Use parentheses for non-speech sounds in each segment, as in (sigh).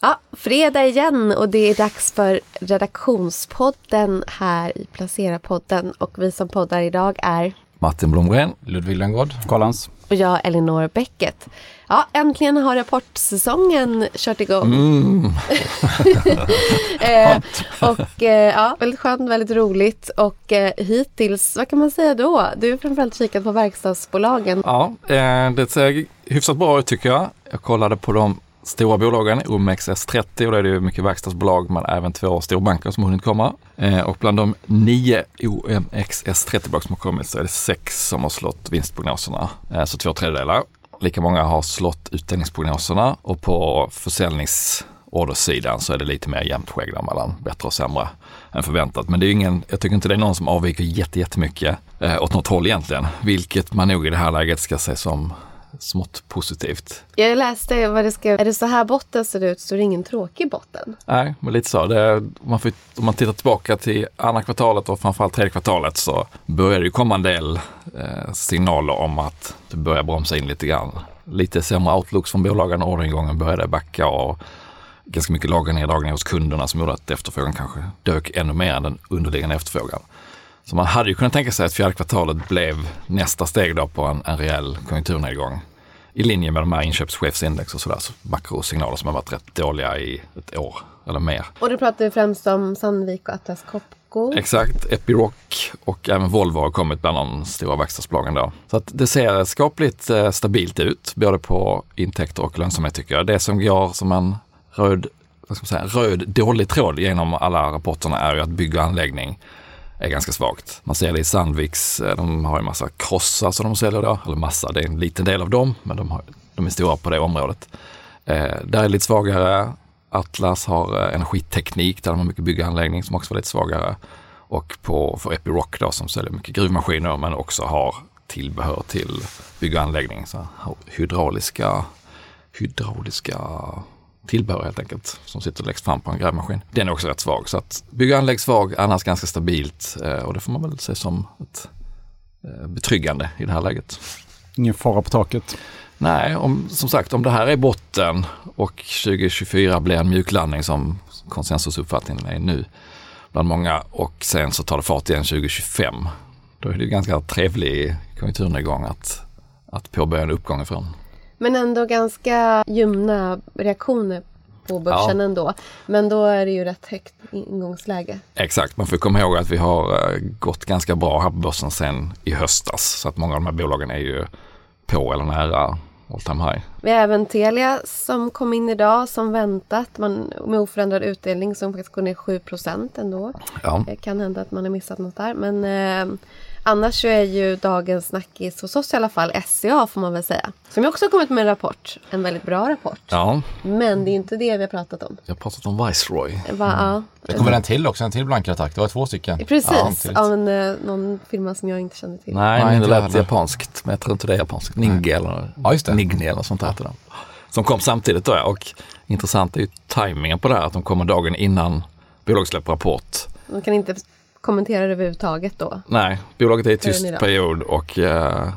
Ja, fredag igen och det är dags för redaktionspodden här i Placera-podden. Och vi som poddar idag är Martin Blomgren, Ludvig Lenngård, Karlans. och jag Elinor Bäcket. Ja, äntligen har rapportsäsongen kört igång. Mm. (laughs) (laughs) eh, och eh, ja, väldigt skönt, väldigt roligt och eh, hittills, vad kan man säga då? Du har framförallt kikat på verkstadsbolagen. Ja, det ser hyfsat bra ut tycker jag. Jag kollade på de stora bolagen, OMXS30 och då är det ju mycket verkstadsbolag men även två storbanker som har hunnit komma. Eh, och bland de nio OMXS30-bolag som har kommit så är det sex som har slått vinstprognoserna, eh, så två tredjedelar. Lika många har slått utdelningsprognoserna och på försäljningsordersidan så är det lite mer jämnt skägg där mellan bättre och sämre än förväntat. Men det är ingen, jag tycker inte det är någon som avviker jättemycket eh, åt något håll egentligen. Vilket man nog i det här läget ska se som smått positivt. Jag läste vad det skrev, är det så här botten ser ut så är det ingen tråkig botten. Nej, men lite så. Det, man får, om man tittar tillbaka till andra kvartalet och framförallt tredje kvartalet så börjar det komma en del eh, signaler om att det börjar bromsa in lite grann. Lite sämre outlooks från bolagen, orderingången började backa och ganska mycket lagerneddragningar hos kunderna som gjorde att efterfrågan kanske dök ännu mer än den underliggande efterfrågan. Så man hade ju kunnat tänka sig att fjärde kvartalet blev nästa steg då på en, en rejäl konjunkturnedgång. I linje med de här inköpschefsindex och sådär, så makrosignaler som har varit rätt dåliga i ett år eller mer. Och då pratar vi främst om Sandvik och Atlas Copco. Exakt, Epiroc och även Volvo har kommit bland de stora verkstadsbolagen då. Så att det ser skapligt eh, stabilt ut, både på intäkter och lönsamhet tycker jag. Det som går som en röd, vad ska man säga, röd dålig tråd genom alla rapporterna är ju att bygg och anläggning är ganska svagt. Man ser det i Sandviks, eh, de har ju massa krossar som de säljer då, eller massa, det är en liten del av dem, men de, har, de är stora på det området. Eh, där är lite svagare. Atlas har eh, energiteknik där de har mycket bygg och anläggning som också var lite svagare. Och på, för Epiroc då som säljer mycket gruvmaskiner men också har tillbehör till bygg och anläggning. Så hydrauliska, hydrauliska tillbehör helt enkelt som sitter längst fram på en grävmaskin. Den är också rätt svag. Så att bygg och anlägg svag, annars ganska stabilt eh, och det får man väl se som ett eh, betryggande i det här läget. Ingen fara på taket. Nej, om, som sagt om det här är botten och 2024 blir en mjuklandning som konsensusuppfattningen är nu bland många och sen så tar det fart igen 2025. Då är det ganska trevlig konjunkturnedgång att, att påbörja en uppgång ifrån. Men ändå ganska ljumna reaktioner på börsen Ja. ändå. Men då är det ju rätt högt ingångsläge. Exakt, man får komma ihåg att vi har eh, gått ganska bra här på börsen sen i höstas. Så att många av de här bolagen är ju på eller nära all time high. Vi har även Telia som kom in idag som väntat. Man, med oförändrad utdelning som faktiskt går ner 7% ändå. Ja, Det kan hända att man har missat något där. Men eh, annars så är ju dagens snackis hos oss i alla fall SCA får man väl säga. Som också har kommit med en rapport. En väldigt bra rapport. ja Men det är inte det vi har pratat om. jag har pratat om Viceroy. Va, ja. Det kommer en till också, en till blankare. Det var två stycken. Precis, samtidigt. av en, eh, någon firma som jag inte känner till. Nej, Nej, det lät japanskt, men jag tror inte det är japanskt. Ninge eller Ja, just det. Nigni eller sånt där heter det. Som kom samtidigt då ja. och intressant är ju tajmingen på det här, att de kommer dagen innan bolaget släpper rapport. Man kan inte kommentera det överhuvudtaget då. Nej, bolaget är i tyst period och eh,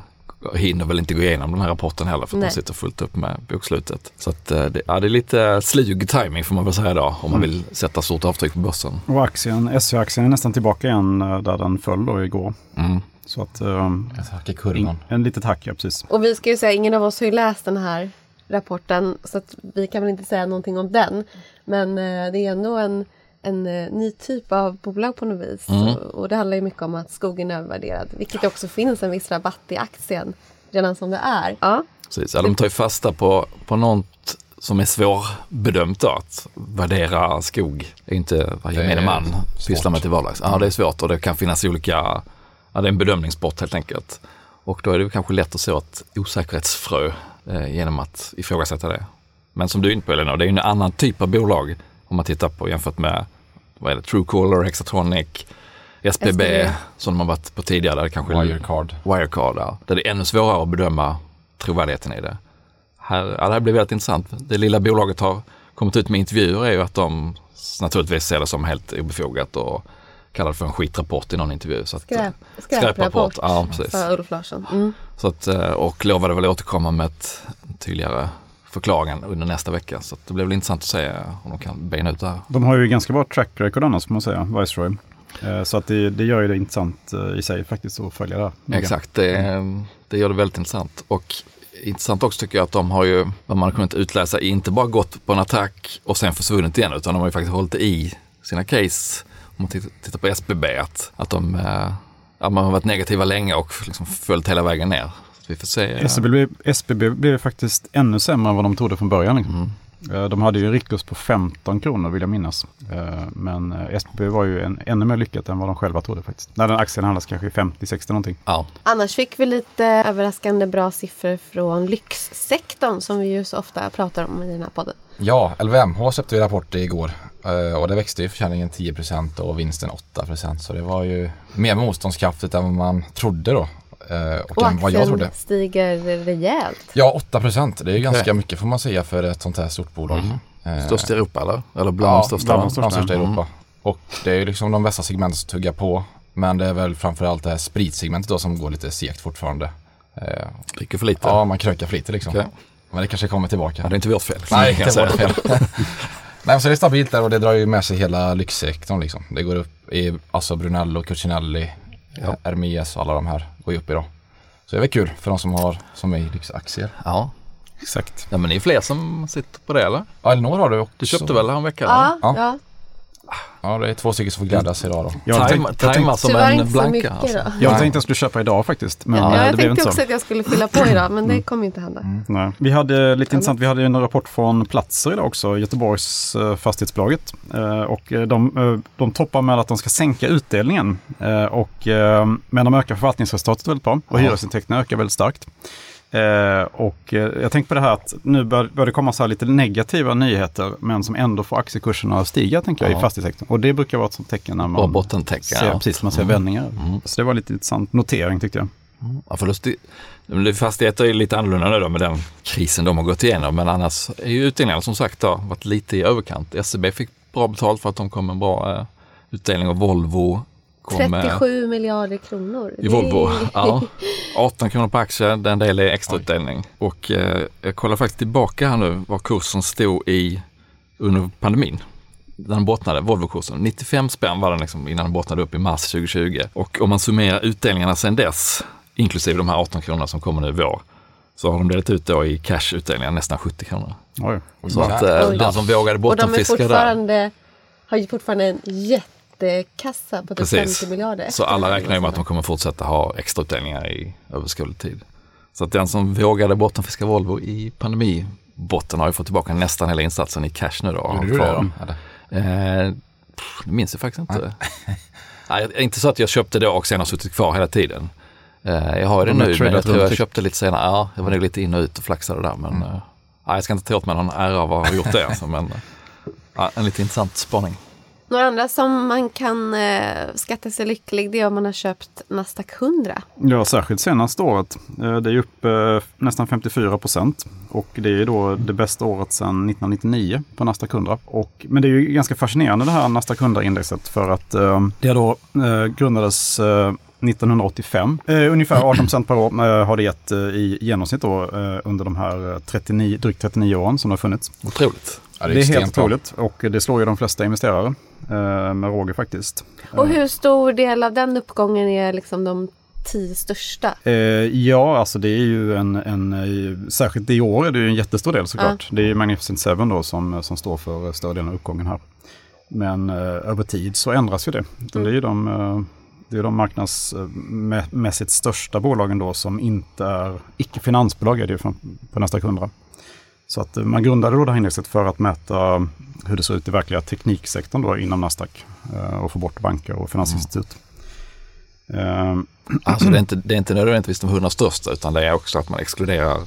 hinner väl inte gå igenom den här rapporten heller för att Nej. de sitter fullt upp med bokslutet. Så att, eh, det, ja, det är lite slug timing får man väl säga idag om man vill sätta stort avtryck på börsen. Och aktien, SE-aktien är nästan tillbaka igen eh, där den föll då igår. Mm. Så att um, Ett hack i kurvan. en litet hack, ja precis. Och vi ska ju säga, ingen av oss har ju läst den här rapporten så att vi kan väl inte säga någonting om den. Men eh, det är ändå en, en eh, ny typ av bolag på något vis. Mm. Och, och det handlar ju mycket om att skogen är övervärderad. Vilket det också finns en viss rabatt i aktien redan som det är. Ja, Precis. Ja, de tar ju fasta på, på något som är svårbedömt att värdera skog. är inte vad Det gemene man pysslar med till vardags. Ja, det är svårt och det kan finnas olika, ja det är en bedömningssport helt enkelt. Och då är det kanske lätt att så ett osäkerhetsfrö eh, genom att ifrågasätta det. Men som du är inne på Elinor, det är ju en annan typ av bolag om man tittar på jämfört med vad är det, Truecaller, Hexatronic, SBB, SBB. som har varit på tidigare. Där det kanske Wirecard. Wirecard, ja. där det är ännu svårare att bedöma trovärdigheten i det. Här, ja, det här blir väldigt intressant. Det lilla bolaget har kommit ut med intervjuer är ju att de naturligtvis ser det som helt obefogat och kallar det för en skitrapport i någon intervju. Så att, skräp, skräprapport. skräprapport. Ja, precis. Sa Ulf Larsson. Mm. Så att, eh, och lovade väl återkomma med ett tydligare förklaringen under nästa vecka. Så att det blir väl intressant att se om de kan bena ut det här. De har ju ganska bra track record annars får man säga, Viceroy. Eh, Så att det, det gör ju det intressant eh, i sig faktiskt att följa det här. Exakt, det, det gör det väldigt intressant. Och intressant också tycker jag att de har ju, vad man har kunnat utläsa, inte bara gått på en attack och sen försvunnit igen, utan de har ju faktiskt hållit i sina case. Om man tittar, på SBB, att, att de eh, ja, man har varit negativa länge och liksom följt hela vägen ner. Vi får se. SBB, blev- SBB blev faktiskt ännu sämre än vad de trodde från början. liksom. Mm. Eh, De hade ju en riktkurs på 15 kronor vill jag minnas. Eh, Men eh, SBB var ju en, ännu mer lyckat än vad de själva trodde faktiskt. När den aktien handlas kanske i 50-60 någonting. Ja, Annars fick vi lite överraskande bra siffror från lyxsektorn som vi ju så ofta pratar om i den här podden. Ja, LVMH släppte ju rapport igår och det växte ju försäljningen 10% och vinsten 8% så det var ju mer motståndskraftigt än vad man trodde då. Eh, Och, Och än vad jag trodde. stiger rejält. Ja, 8% det är ju ganska Okej. mycket får man säga för ett sånt här stort bolag. Mm. Eh, störst i Europa eller? Eller bland ja, de största? bland de största, största. i Mm. Europa. Och det är liksom de bästa segmenten som tuggar på. Men det är väl framförallt det här spritsegmentet då som går lite segt fortfarande. Eh, Dricker för lite? Ja, man krökar för lite liksom. Okej. Men det kanske kommer tillbaka. Ja, det är inte vårt fel. Nej, kan inte vårt fel. (laughs) Nej, så det är stabilt där och det drar ju med sig hela lyxsektorn liksom. Det går upp i, alltså Brunello, Cucinelli, Ja. Hermes och alla de här går ju upp idag. Så det är väl kul för de som har, som är i lyxaktier. Ja. Exakt. ja, men ni är fler som sitter på det eller? Ja, Elinor har du också. Du köpte väl en vecka? Ja, Ja. ja. Ja, det är två stycken som får glädjas idag då. Jag, hade Tajma, tänkt, jag, tänkte, som en blanka. mycket Alltså. jag Nej. tänkte jag skulle köpa idag faktiskt. Men Ja, eh, jag det tänkte också så. att jag skulle fylla på idag men det kommer inte hända. Nej. Vi hade lite intressant, vi hade en rapport från Platser idag också, Göteborgs eh, fastighetsbolaget. Eh, och de, de toppar med att de ska sänka utdelningen. Och, men de ökar förvaltningsresultatet väldigt bra och hyresintäkterna ökar väldigt starkt. Eh, och eh, jag tänkte på det här att nu bör, bör det komma så här lite negativa nyheter men som ändå får aktiekurserna att stiga tänker jag Ja. i fastighetssektorn. Och det brukar vara ett sånt tecken när man bottentäcke. ser, ja. precis, man ser Mm. vändningar. Mm. Så det var lite intressant notering tyckte jag. Ja, förlust i, men det- fastigheter är lite annorlunda nu då med den krisen de har gått igenom. Men annars är ju utdelningarna som sagt då, varit lite i överkant. SEB fick bra betalt för att de kom med en bra eh, utdelning och Volvo med 37 miljarder kronor. i Volvo. Ja, (laughs) 18 kronor per aktie, den del är extrautdelning. Och eh, jag kollar faktiskt tillbaka här nu vad kursen stod i under pandemin. Den bottnade, Volvo-kursen. 95 spänn var den liksom innan den bottnade upp i mars 2020. Och om man summerar utdelningarna sedan dess, inklusive de här 18 kronorna som kommer nu i vår, så har de delat ut då i cash-utdelningar nästan 70 kronor. Oj. Så att eh, den som vågade Och de är bottenfiska där, fortfarande, har ju fortfarande en jättekassa på typ Precis. 50 miljarder. så alla räknar ju med att de kommer fortsätta ha extrautdelningar i överskådlig tid. Så att den som vågade bottenfiska Volvo i pandemibotten har ju fått tillbaka nästan hela insatsen i cash nu då. Gjorde du det? Eh, pff, det minns jag faktiskt inte. (laughs) Nej, det är inte så att jag köpte då och sen har suttit kvar hela tiden. Eh, jag har det nu, men jag tror jag köpte lite senare. Ja, jag var nog lite in och ut och flaxade där. Men eh, ja, jag ska inte ta åt mig någon ära av att ha gjort det. Alltså, men eh, en lite intressant spaning. Några andra som man kan eh, skatta sig lycklig det är om man har köpt Nasdaq 100. Ja, särskilt senaste året. Eh, Det är upp eh, nästan 54 procent. Och det är då det bästa året sedan 1999 på Nasdaq 100. Och, men det är ju ganska fascinerande det här Nasdaq 100-indexet för att eh, det då eh, grundades eh, 1985. Eh, ungefär 18 procent per år eh, har det gett eh, i genomsnitt då, eh, under de här eh, 39, drygt 39 åren som det har funnits. Otroligt. Ja, det är extremt helt bra. otroligt och det slår ju de flesta investerare eh, med råge faktiskt. Och hur stor del av den uppgången är liksom de tio största? Eh, ja, alltså det är ju en, en eh, särskilt i år är det ju en jättestor del såklart. Det är ju Magnificent Seven då som, som står för större delen av uppgången här. Men eh, över tid så ändras ju det. Det är ju de, eh, det är de marknadsmässigt största bolagen då som inte är icke-finansbolag är det ju från, på Nasdaq 100. Så att eh, man grundade då det här indexet för att mäta hur det ser ut i verkliga tekniksektorn då inom Nasdaq eh, och få bort banker och finansinstitut. Eh, (clears throat) Alltså det är inte, det är inte nödvändigtvis de 100 största utan det är också att man exkluderar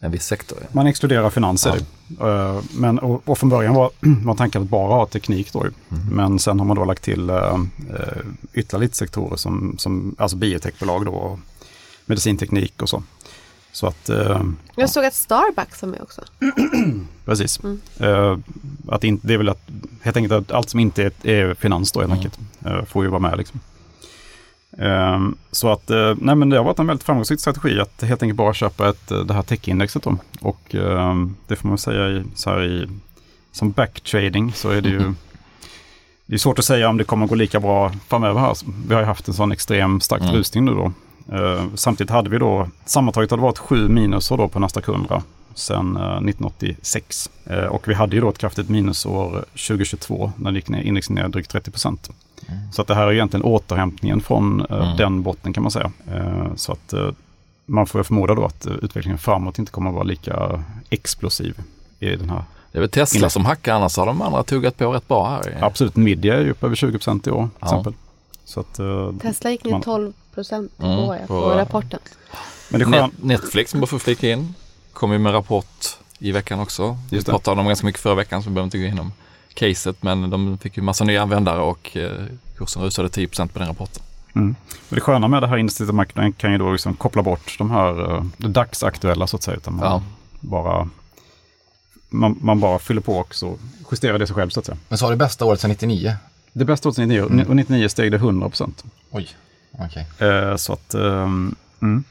en viss sektor. Man exkluderar finanser. Eh, Men, och, och från början var, (clears throat) var tanken att bara ha teknik då. ju. Men sen har man då lagt till uh, ytterligare lite sektorer som, som alltså biotechbolag då och medicinteknik och så. Så att, eh, Jag såg att Starbucks var med också. (clears throat) precis. Eh, att in, det är väl att, helt enkelt att allt som inte är, är finans då helt enkelt, eh, får ju vara med liksom. Ehm, Så att, eh, nej men det har varit en väldigt framgångsrik strategi att helt enkelt bara köpa ett, eh, det här tech-indexet då. Och ehm, det får man säga i, så här i, som backtrading så är det ju det är svårt att säga om det kommer gå lika bra framöver här. Vi har ju haft en sån extrem stark Mm. rusning nu då. Eh, samtidigt hade vi då, sammantaget har det varit sju minusår då på Nasdaq 100 sedan eh, 1986. Eh, och vi hade ju då ett kraftigt minusår 2022 när det gick ner, index ner drygt 30 procent. Så att det här är egentligen återhämtningen från eh, Mm. den botten kan man säga. Eh, så att man får förmoda då att utvecklingen framåt inte kommer att vara lika explosiv i den här. Det är väl Tesla som hackar, annars har de andra tuggat på rätt bra här. Absolut, Nvidia är ju upp över 20 procent i år till Ja. exempel. Så att, eh, Tesla gick ner Man- 12 procent på, Mm, på- på rapporten. men det är. Net- Netflix, som bara får flika in, kom ju med rapport i veckan också. Vi pratade om dem ganska mycket förra veckan så vi behöver inte gå igenom caset. Men de fick ju massa nya användare och eh, kursen rusade 10% på den rapporten. Mm. Men det sköna med det här indexet marknaden kan ju då liksom koppla bort de här uh, det dagsaktuella så att säga. Utan man, Ja. bara, man, man bara fyller på och så justerar det sig själv så att säga. Men så har det bästa året sedan 99. Det bästa året 99 Mm. och 99 steg det 100 procent. Oj, okej. Eh, så att, ehm, mm.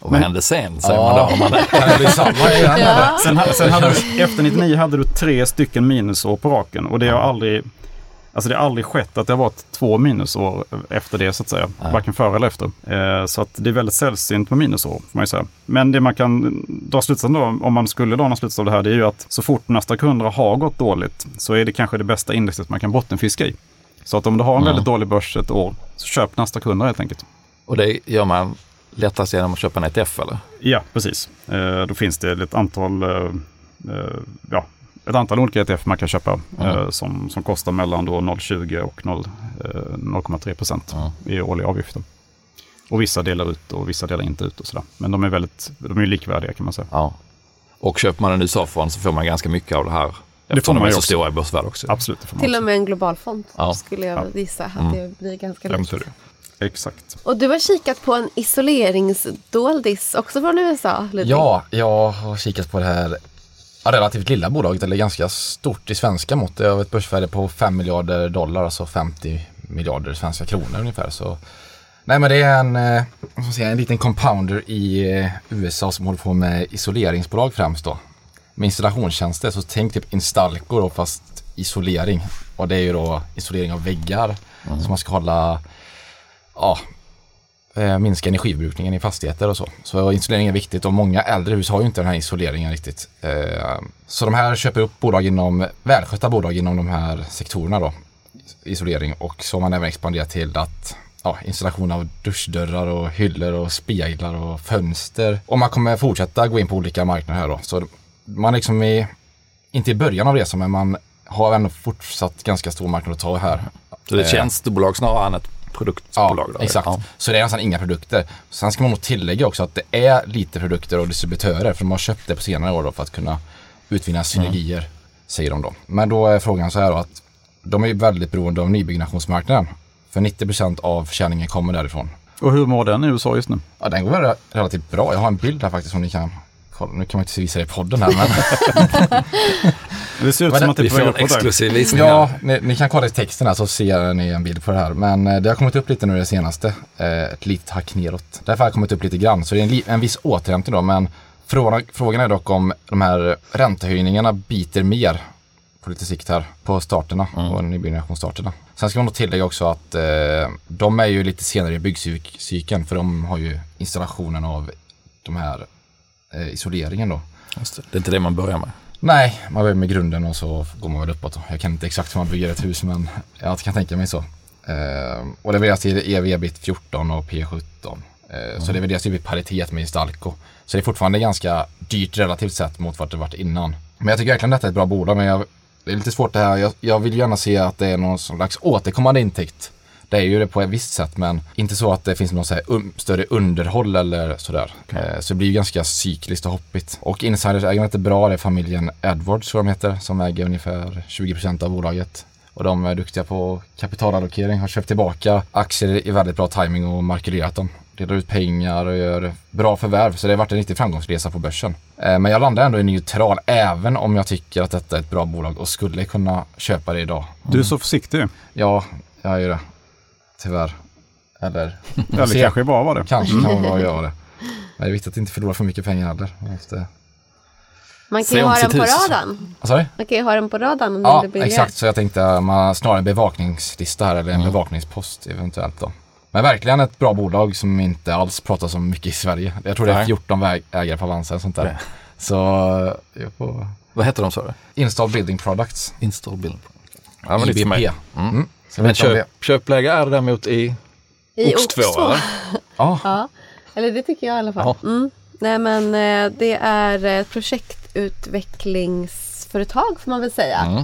Och vad hände sen, säger man då. Om man (laughs) Kan det bli samma igen? Ja. Sen, sen hade du, efter 99 hade du tre stycken minusår på raken och det har aldrig Alltså det har aldrig skett att det har varit två minusår efter det så att säga. Nej. Varken före eller efter. Eh, så att det är väldigt sällsynt med minusår får man ju säga. Men det man kan dra slutsatsen då, om man skulle dra någon slutsats av det här, det är ju att så fort Nasdaq 100 har gått dåligt så är det kanske det bästa indexet man kan bottenfiska i. Så att om du har en Mm. väldigt dålig börs ett år, så köp Nasdaq 100 helt enkelt. Och det gör man lättast genom att köpa en ETF eller? Ja, precis. Eh, då finns det ett antal, eh, eh, ja, ett antal olika ETF man kan köpa eh, som, som kostar mellan då 0,20 och 0, eh, 0,3 procent i årliga avgifter. Och vissa delar ut och vissa delar inte ut och sådär. Men de är väldigt, de är likvärdiga kan man säga. Ja. Och köper man en USA-fond så får man ganska mycket av det här. Får Eftersom de man är ju så också. stora i börsvärde också. Absolut, det får man Till och också. med en global fond Ja. skulle jag Ja. gissa att Mm. det blir ganska likt. det. Exakt. Och du har kikat på en isoleringsdoldis också från USA, Ludvig. Ja, jag har kikat på det här ja, relativt lilla bolaget, eller ganska stort i svenska mått. Det har ett börsvärde på 5 miljarder dollar, alltså 50 miljarder svenska kronor ungefär. Så, nej men det är en, eh, säga, en liten compounder i eh, USA som håller på med isoleringsbolag främst då. Med installationstjänster, så tänk typ Instalco då fast isolering. Och det är ju då isolering av väggar. Så man ska hålla, ja, eh, minska energiförbrukningen i fastigheter och så. Så isolering är viktigt och många äldre hus har ju inte den här isoleringen riktigt. Eh, så de här köper upp bolag inom, välskötta bolag inom de här sektorerna då. Isolering och så har man även expanderat till att ja, installation av duschdörrar och hyllor och speglar och fönster. Och man kommer fortsätta gå in på olika marknader här då. Så man är liksom i, inte i början av resan men man har ändå fortsatt ganska stor marknad att ta här. Så det är ett Eh, tjänstebolag snarare än ett produktbolag? Ja, då? exakt. Ja. Så det är nästan inga produkter. Sen ska man nog tillägga också att det är lite produkter och distributörer för de har köpt det på senare år då för att kunna utvinna synergier, säger de då. Men då är frågan så här då att de är väldigt beroende av nybyggnationsmarknaden. För 90% av försäljningen kommer därifrån. Och hur mår den i USA just nu? Ja, den går relativt bra. Jag har en bild här faktiskt som ni kan. Nu kan man inte visa det i podden här men (laughs) Det ser ut Men som det- att det är på en exklusiv visning Ja, ni, ni kan kolla i texten här så ser ni en bild på det här. Men eh, det har kommit upp lite nu det senaste. Eh, ett litet hack neråt. Därför har det kommit upp lite grann. Så det är en, en viss återhämtning då. Men frågan, frågan är dock om de här räntehöjningarna biter mer på lite sikt här på starterna och nybyggnationsstarterna. Sen ska man nog tillägga också att eh, de är ju lite senare i byggcykeln för de har ju installationen av de här isoleringen då. Det. det är inte det man börjar med. Nej, man börjar med grunden och så går man väl uppåt. då. Jag kan inte exakt hur man bygger ett hus men jag kan tänka mig så. Eh, och det värderas till EV bit 14 och P17. Eh, Så det värderas ju i paritet med Instalco. Så det är fortfarande ganska dyrt relativt sett mot vart det varit innan. Men jag tycker verkligen detta är ett bra bolag men jag, det är lite svårt det här. Jag, jag vill gärna se att det är någon slags återkommande intäkt. Det är ju det på ett visst sätt men inte så att det finns någon un- större underhåll eller sådär. Eh, Så det blir ju ganska cykliskt och hoppigt. Och insidersägandet är bra, det är familjen Edwards tror de heter, som äger ungefär 20% av bolaget. Och de är duktiga på kapitalallokering, har köpt tillbaka aktier i väldigt bra timing och markerat dem. Delar ut pengar och gör bra förvärv, så det har varit en riktig framgångsresa på börsen. Eh, Men jag landar ändå i neutral, även om jag tycker att detta är ett bra bolag och skulle kunna köpa det idag. Du är så försiktig. Ja, jag är ju det. Tyvärr. Eller Ja, det se. kanske bra var det. kanske kan vara bra att göra det. Men det är viktigt att inte förlora för mycket pengar heller. Man måste... Man kan ju ha den på hus. radarn. Sa du? Man kan ju ha den på radarn om Ja, det blir exakt. Så jag tänkte man snarare en bevakningslista här eller en bevakningspost eventuellt då. Men verkligen ett bra bolag som inte alls pratas om mycket i Sverige. Jag tror det är Nej. 14 väg- ägare på Avanza och sånt där. Nej. Så jag får... Vad heter de sa du? Install Building Products. Install Building. Ja, men lite för mig. IBP. Mm. Så Men köp, köpläge är det däremot i I Ox 2 Ox 2. eller? Ja, Ja, eller det tycker jag i alla fall. Mm. Nej men eh, det är ett projektutvecklingsföretag får man väl säga. Mm.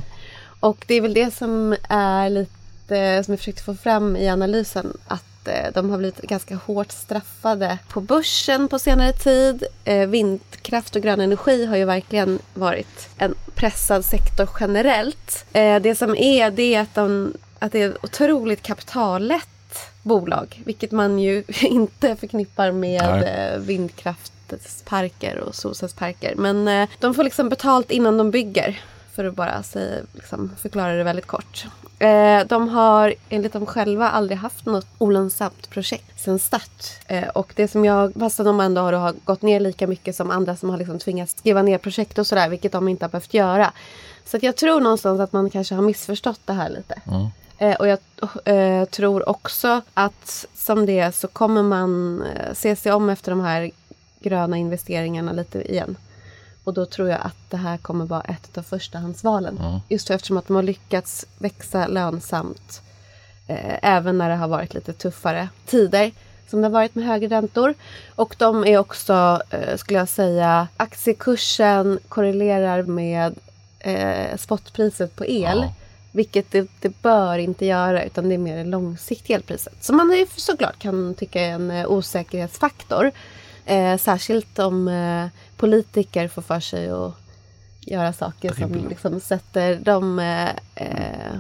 Och det är väl det som är lite som jag försökte få fram i analysen. Att eh, de har blivit ganska hårt straffade på börsen på senare tid. Eh, vindkraft och grön energi har ju verkligen varit en pressad sektor generellt. Eh, det som är det är att, de, att det är ett otroligt kapitallätt bolag. Vilket man ju (laughs) inte förknippar med Nej. eh, vindkraftsparker och solcellsparker. Men eh, de får liksom betalt innan de bygger. För att bara säga, liksom, förklara det väldigt kort. Eh, de har enligt dem själva aldrig haft något olönsamt projekt sedan start. Och det som jag, fast de ändå har, gått ner lika mycket som andra som har liksom tvingats skriva ner projekt och sådär, vilket de inte har behövt göra. Så jag tror någonstans att man kanske har missförstått det här lite. Eh, och jag eh, tror också att som det är så kommer man eh, se sig om efter de här gröna investeringarna lite igen. Och då tror jag att det här kommer vara ett av förstahandsvalen. Just för eftersom att de har lyckats växa lönsamt. Eh, även när det har varit lite tuffare tider. Som det har varit med högre räntor. Och de är också, eh, skulle jag säga, aktiekursen korrelerar med eh, spotpriset på el. Ja. Vilket det, det bör inte göra utan det är mer det långsiktiga elpriset. Som man såklart kan tycka är en eh, osäkerhetsfaktor. Eh, särskilt om eh, politiker får för sig att göra saker som liksom sätter de eh, eh,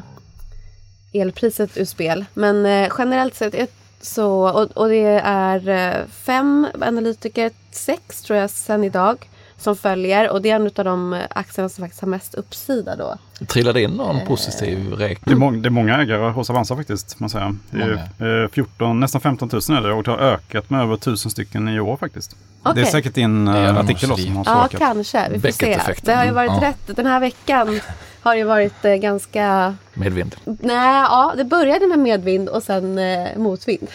elpriset ur spel. Men eh, generellt sett så, och, och det är fem analytiker, sex tror jag sen idag, som följer. Och det är en av de eh, aktierna som faktiskt har mest uppsida då. Trillade in någon positiv Det är, räkning? många, det är många ägare hos Avanza faktiskt. Man säger. Det är eh, 14, nästan 15 000 är det och det har ökat med över 1000 stycken i år faktiskt. Det är säkert din Det eh, artikel nog som har Ja, kanske. Vi får se. Det har ju varit Mm, ja. rätt. Den här veckan har ju varit eh, ganska... Medvind. Nej, ja, det började med medvind och sen eh, motvind.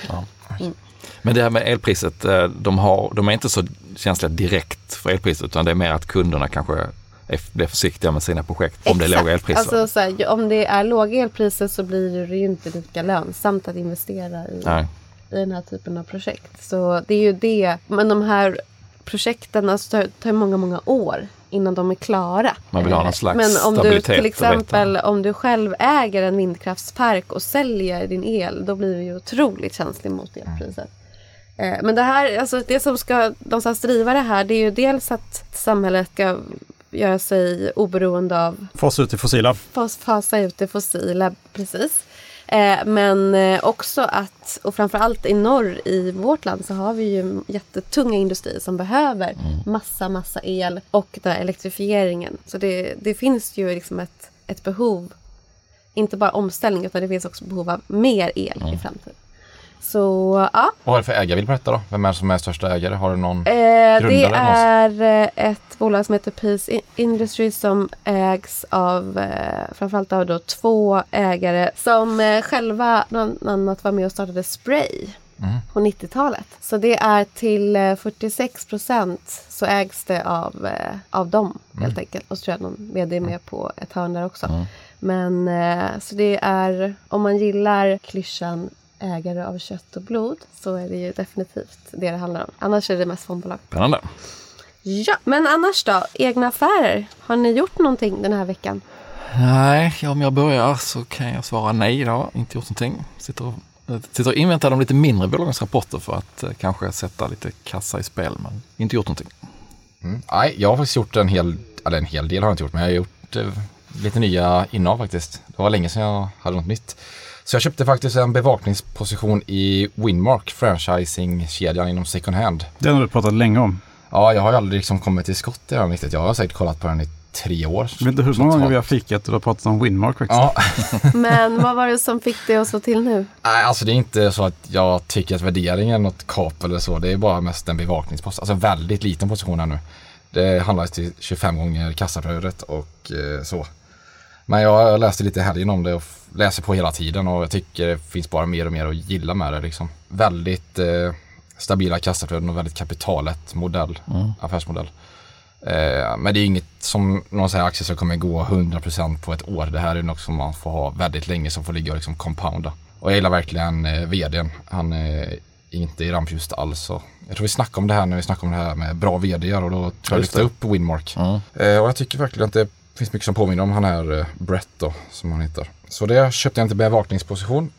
Men det här med elpriset, eh, de, har, de är inte så känsliga direkt för elpriset utan det är mer att kunderna kanske är, blir försiktiga med sina projekt om det är låga elpriser. Alltså, så här, om det är låga elpriser så blir det ju inte lika lönsamt att investera i, Nej. i den här typen av projekt. Så det är ju det. Men de här projekten alltså, tar, tar många, många år innan de är klara. Man vill ha någon slags Men om du till exempel om du själv äger en vindkraftspark och säljer din el, då blir du ju otroligt känslig mot elpriset. Eh, Men det här, alltså det som ska någonstans driva det här, det är ju dels att samhället ska göra sig oberoende av Fasa ut det fossila. fas- fasa ut det fossila, precis. Eh, men eh, också att, och framförallt i norr i vårt land så har vi ju jättetunga industrier som behöver massa, massa el och den här elektrifieringen. Så det, det finns ju liksom ett, ett behov, inte bara omställning utan det finns också behov av mer el i framtiden. Så ja, Vad är det för ägare vill berätta då? Vem är det som är största ägare? Har du någon? Eh, det Grundare någonstans? är eh, ett bolag som heter Peace In- Industries som ägs av eh, framförallt av då två ägare som eh, själva bland annat var med och startade Spray på 90-talet. Så det är till eh, 46 procent så ägs det av, eh, av dem helt enkelt. Och så tror jag någon vd är med på ett hörn där också. Men eh, så det är, om man gillar klyschan ägare av kött och blod så är det ju definitivt det det handlar om. Annars är det mest fondbolag. Spännande. Ja, men annars då? Egna affärer? Har ni gjort någonting den här veckan? Nej, ja, om jag börjar så kan jag svara nej idag. Inte gjort någonting. Sitter och, eh, sitter och inväntar de lite mindre bolagens rapporter för att eh, kanske sätta lite kassa i spel. Men inte gjort någonting. Mm. Nej, jag har faktiskt gjort en hel, eller en hel del har jag inte gjort, men jag har gjort eh, lite nya innehav faktiskt. Det var länge sedan jag hade något nytt. Så jag köpte faktiskt en bevakningsposition i Winmark, franchising-kedjan inom second hand. Den har du pratat länge om. Ja, jag har ju aldrig liksom kommit till skott i den riktigt. Jag har säkert kollat på den i tre år. Jag vet inte hur många gånger vi har fikat och har pratat om Winmark faktiskt. Ja, (laughs) Men vad var det som fick dig att slå till nu? nej, alltså det är inte så att jag tycker att värderingen är något kap eller så. Det är bara mest en bevakningspost. Alltså väldigt liten position här nu. Det handlar till 25 gånger kassaflödet och eh, så. Men jag läste lite i helgen om det och läser på hela tiden och jag tycker det finns bara mer och mer att gilla med det liksom. Väldigt eh, stabila kassaflöden och väldigt kapitalet modell, affärsmodell. Eh, men det är inget som någon säger aktie som kommer gå 100% på ett år. Det här är något som man får ha väldigt länge som får ligga och liksom compounda. Och jag gillar verkligen eh, vdn. Han är inte i rampljust alls. Och jag tror vi snackade om det här när vi snackade om det här med bra vdar och då tror jag lyfte upp Winmark. Mm. Eh, och jag tycker verkligen att det finns mycket som påminner om han här eh, Brett då, som han heter. Så det köpte jag inte bevakningsposition.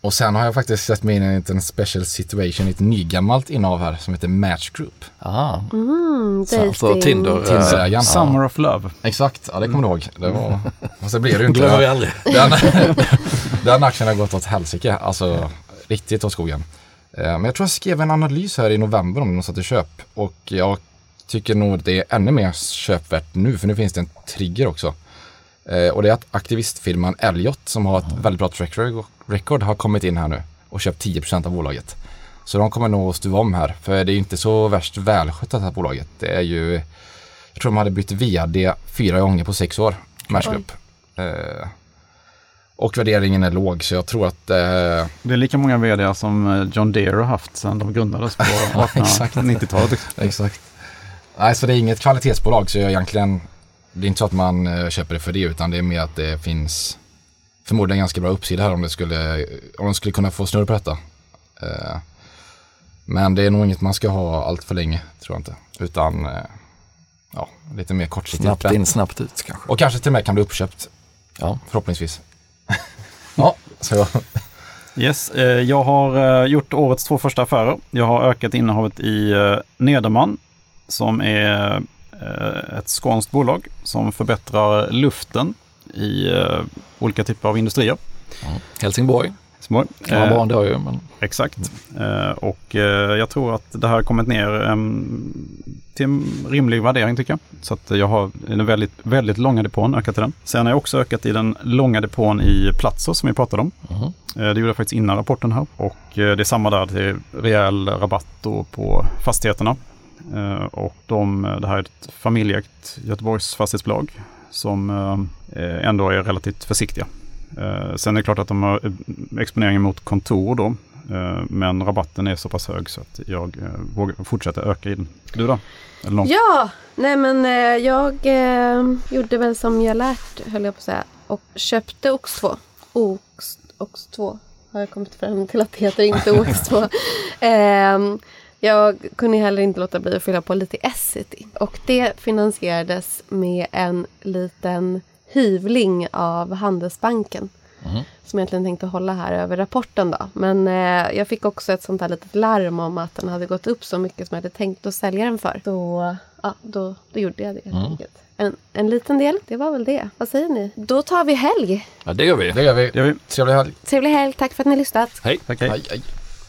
Och sen har jag faktiskt sett mig in i en liten special situation i ett nygammalt innehav här som heter Match Group. Aha. Mm, Så, alltså Tinder. eh, Tinderägaren. Summer of Love. Exakt, ja det kommer du ihåg. Det var, fast det blev det ju Glömmer vi inte. aldrig. (laughs) Den, (laughs) den aktien har gått åt helsike, alltså riktigt åt skogen. Eh, Men jag tror jag skrev en analys här i november om någon satte köp och jag tycker nog det är ännu mer köpvärt nu för nu finns det en trigger också. Eh, Och det är att aktivistfirman Elliot som har ett väldigt bra track record har kommit in här nu och köpt 10% av bolaget. Så de kommer nog att stuva om här för det är ju inte så värst välskött det här bolaget. Det är ju, jag tror de hade bytt vd fyra gånger på sex år, Oj. Group. Eh, och värderingen är låg så jag tror att eh, Det är lika många vd som eh, John Deere har haft sedan de grundades på (laughs) exakt. 1890-talet. Exakt. Nej, så det är inget kvalitetsbolag så jag egentligen, det är inte så att man eh, köper det för det utan det är mer att det finns förmodligen ganska bra uppsida här om det skulle, om de skulle kunna få snurr på detta. Eh, Men det är nog inget man ska ha allt för länge, tror jag inte. Utan, eh, ja, lite mer kortsiktigt. Snabbt in, snabbt ut kanske. Och kanske till och med kan bli uppköpt, Ja. förhoppningsvis. (laughs) ja, så Yes, eh, jag har gjort årets två första affärer. Jag har ökat innehavet i Nederman som är eh, ett skånskt bolag som förbättrar luften i eh, olika typer av industrier. Helsingborg. Små. Kan vara Eh, bra ändå ju, men Exakt. Eh, och jag tror att det här har kommit ner em, till en rimlig värdering tycker jag. Så att jag har en väldigt, väldigt långa depån ökat i den. Sen har jag också ökat i den långa depån i Platser som vi pratade om. Eh, det gjorde jag faktiskt innan rapporten här. Och det är samma där, det är rejäl rabatt på fastigheterna. Eh, och de, det här är ett familjeägt Göteborgs fastighetsbolag som eh, ändå är relativt försiktiga. Eh, Sen är det klart att de har eh, exponeringen mot kontor då. Eh, Men rabatten är så pass hög så att jag eh, vågar fortsätta öka i den. Du då? Ja, nej men eh, jag eh, gjorde väl som jag lärt höll jag på att säga. Och köpte OX2. OX, OX2 har jag kommit fram till att det heter inte OX2. (laughs) Jag kunde heller inte låta bli att fylla på lite i Essity. Och det finansierades med en liten hyvling av Handelsbanken. Mhm. Som jag egentligen tänkte hålla här över rapporten då. Men eh, jag fick också ett sånt här litet larm om att den hade gått upp så mycket som jag hade tänkt att sälja den för. Så ja, då, då gjorde jag det helt Mm. enkelt. En, en liten del, det var väl det. Vad säger ni? Då tar vi helg. ja, det gör vi. det gör vi. Det gör vi. Trevlig helg. Trevlig helg, tack för att ni har lyssnat. Hej. Tack, hej. Hej, hej.